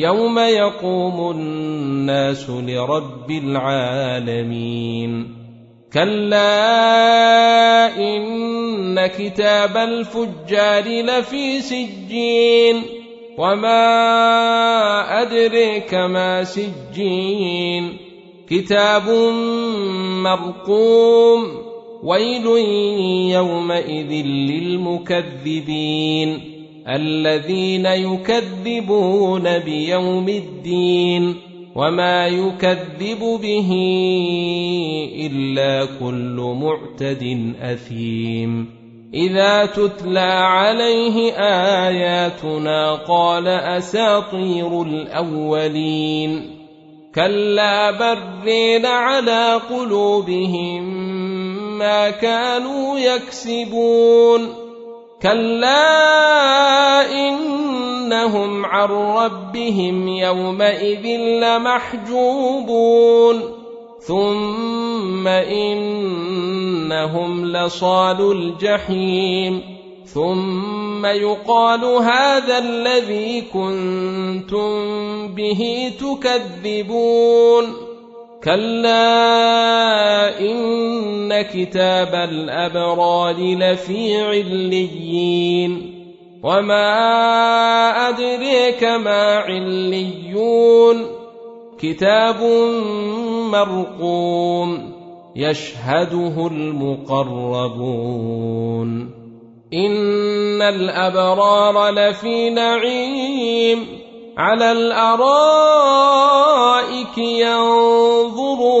يوم يقوم الناس لرب العالمين. كلا إن كتاب الفجار لفي سجين. وما أدريك ما سجين. كتاب مرقوم. ويل يومئذ للمكذبين. الذين يكذبون بيوم الدين وما يكذب به إلا كل معتد أثيم. إذا تتلى عليه آياتنا قال أساطير الأولين. كلا برين على قلوبهم ما كانوا يكسبون. كلا انهم عن ربهم يومئذ لمحجوبون ثم انهم لصال الجحيم ثم يقال هذا الذي كنتم به تكذبون كلا ان كتاب الابرار لفي عليين وما ادريك ما عليون كتاب مرقوم يشهده المقربون ان الابرار لفي نعيم على الارائك ينظرون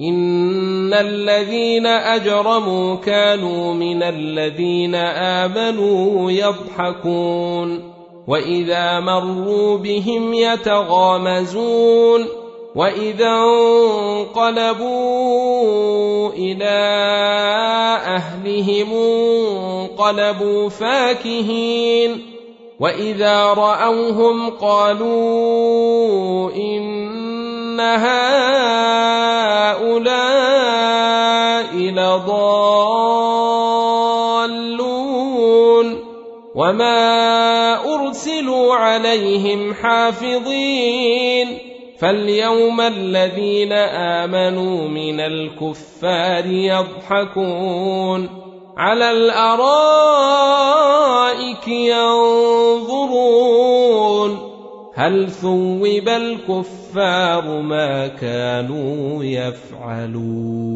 ان الذين اجرموا كانوا من الذين امنوا يضحكون واذا مروا بهم يتغامزون واذا انقلبوا إلى اهلهم انقلبوا فاكهين واذا راوهم قالوا ان هؤلاء لضالون وما أرسلوا عليهم حافظين فاليوم الذين آمنوا من الكفار يضحكون على الأرائك ينظرون هل ثوب الكفار ما كانوا يفعلون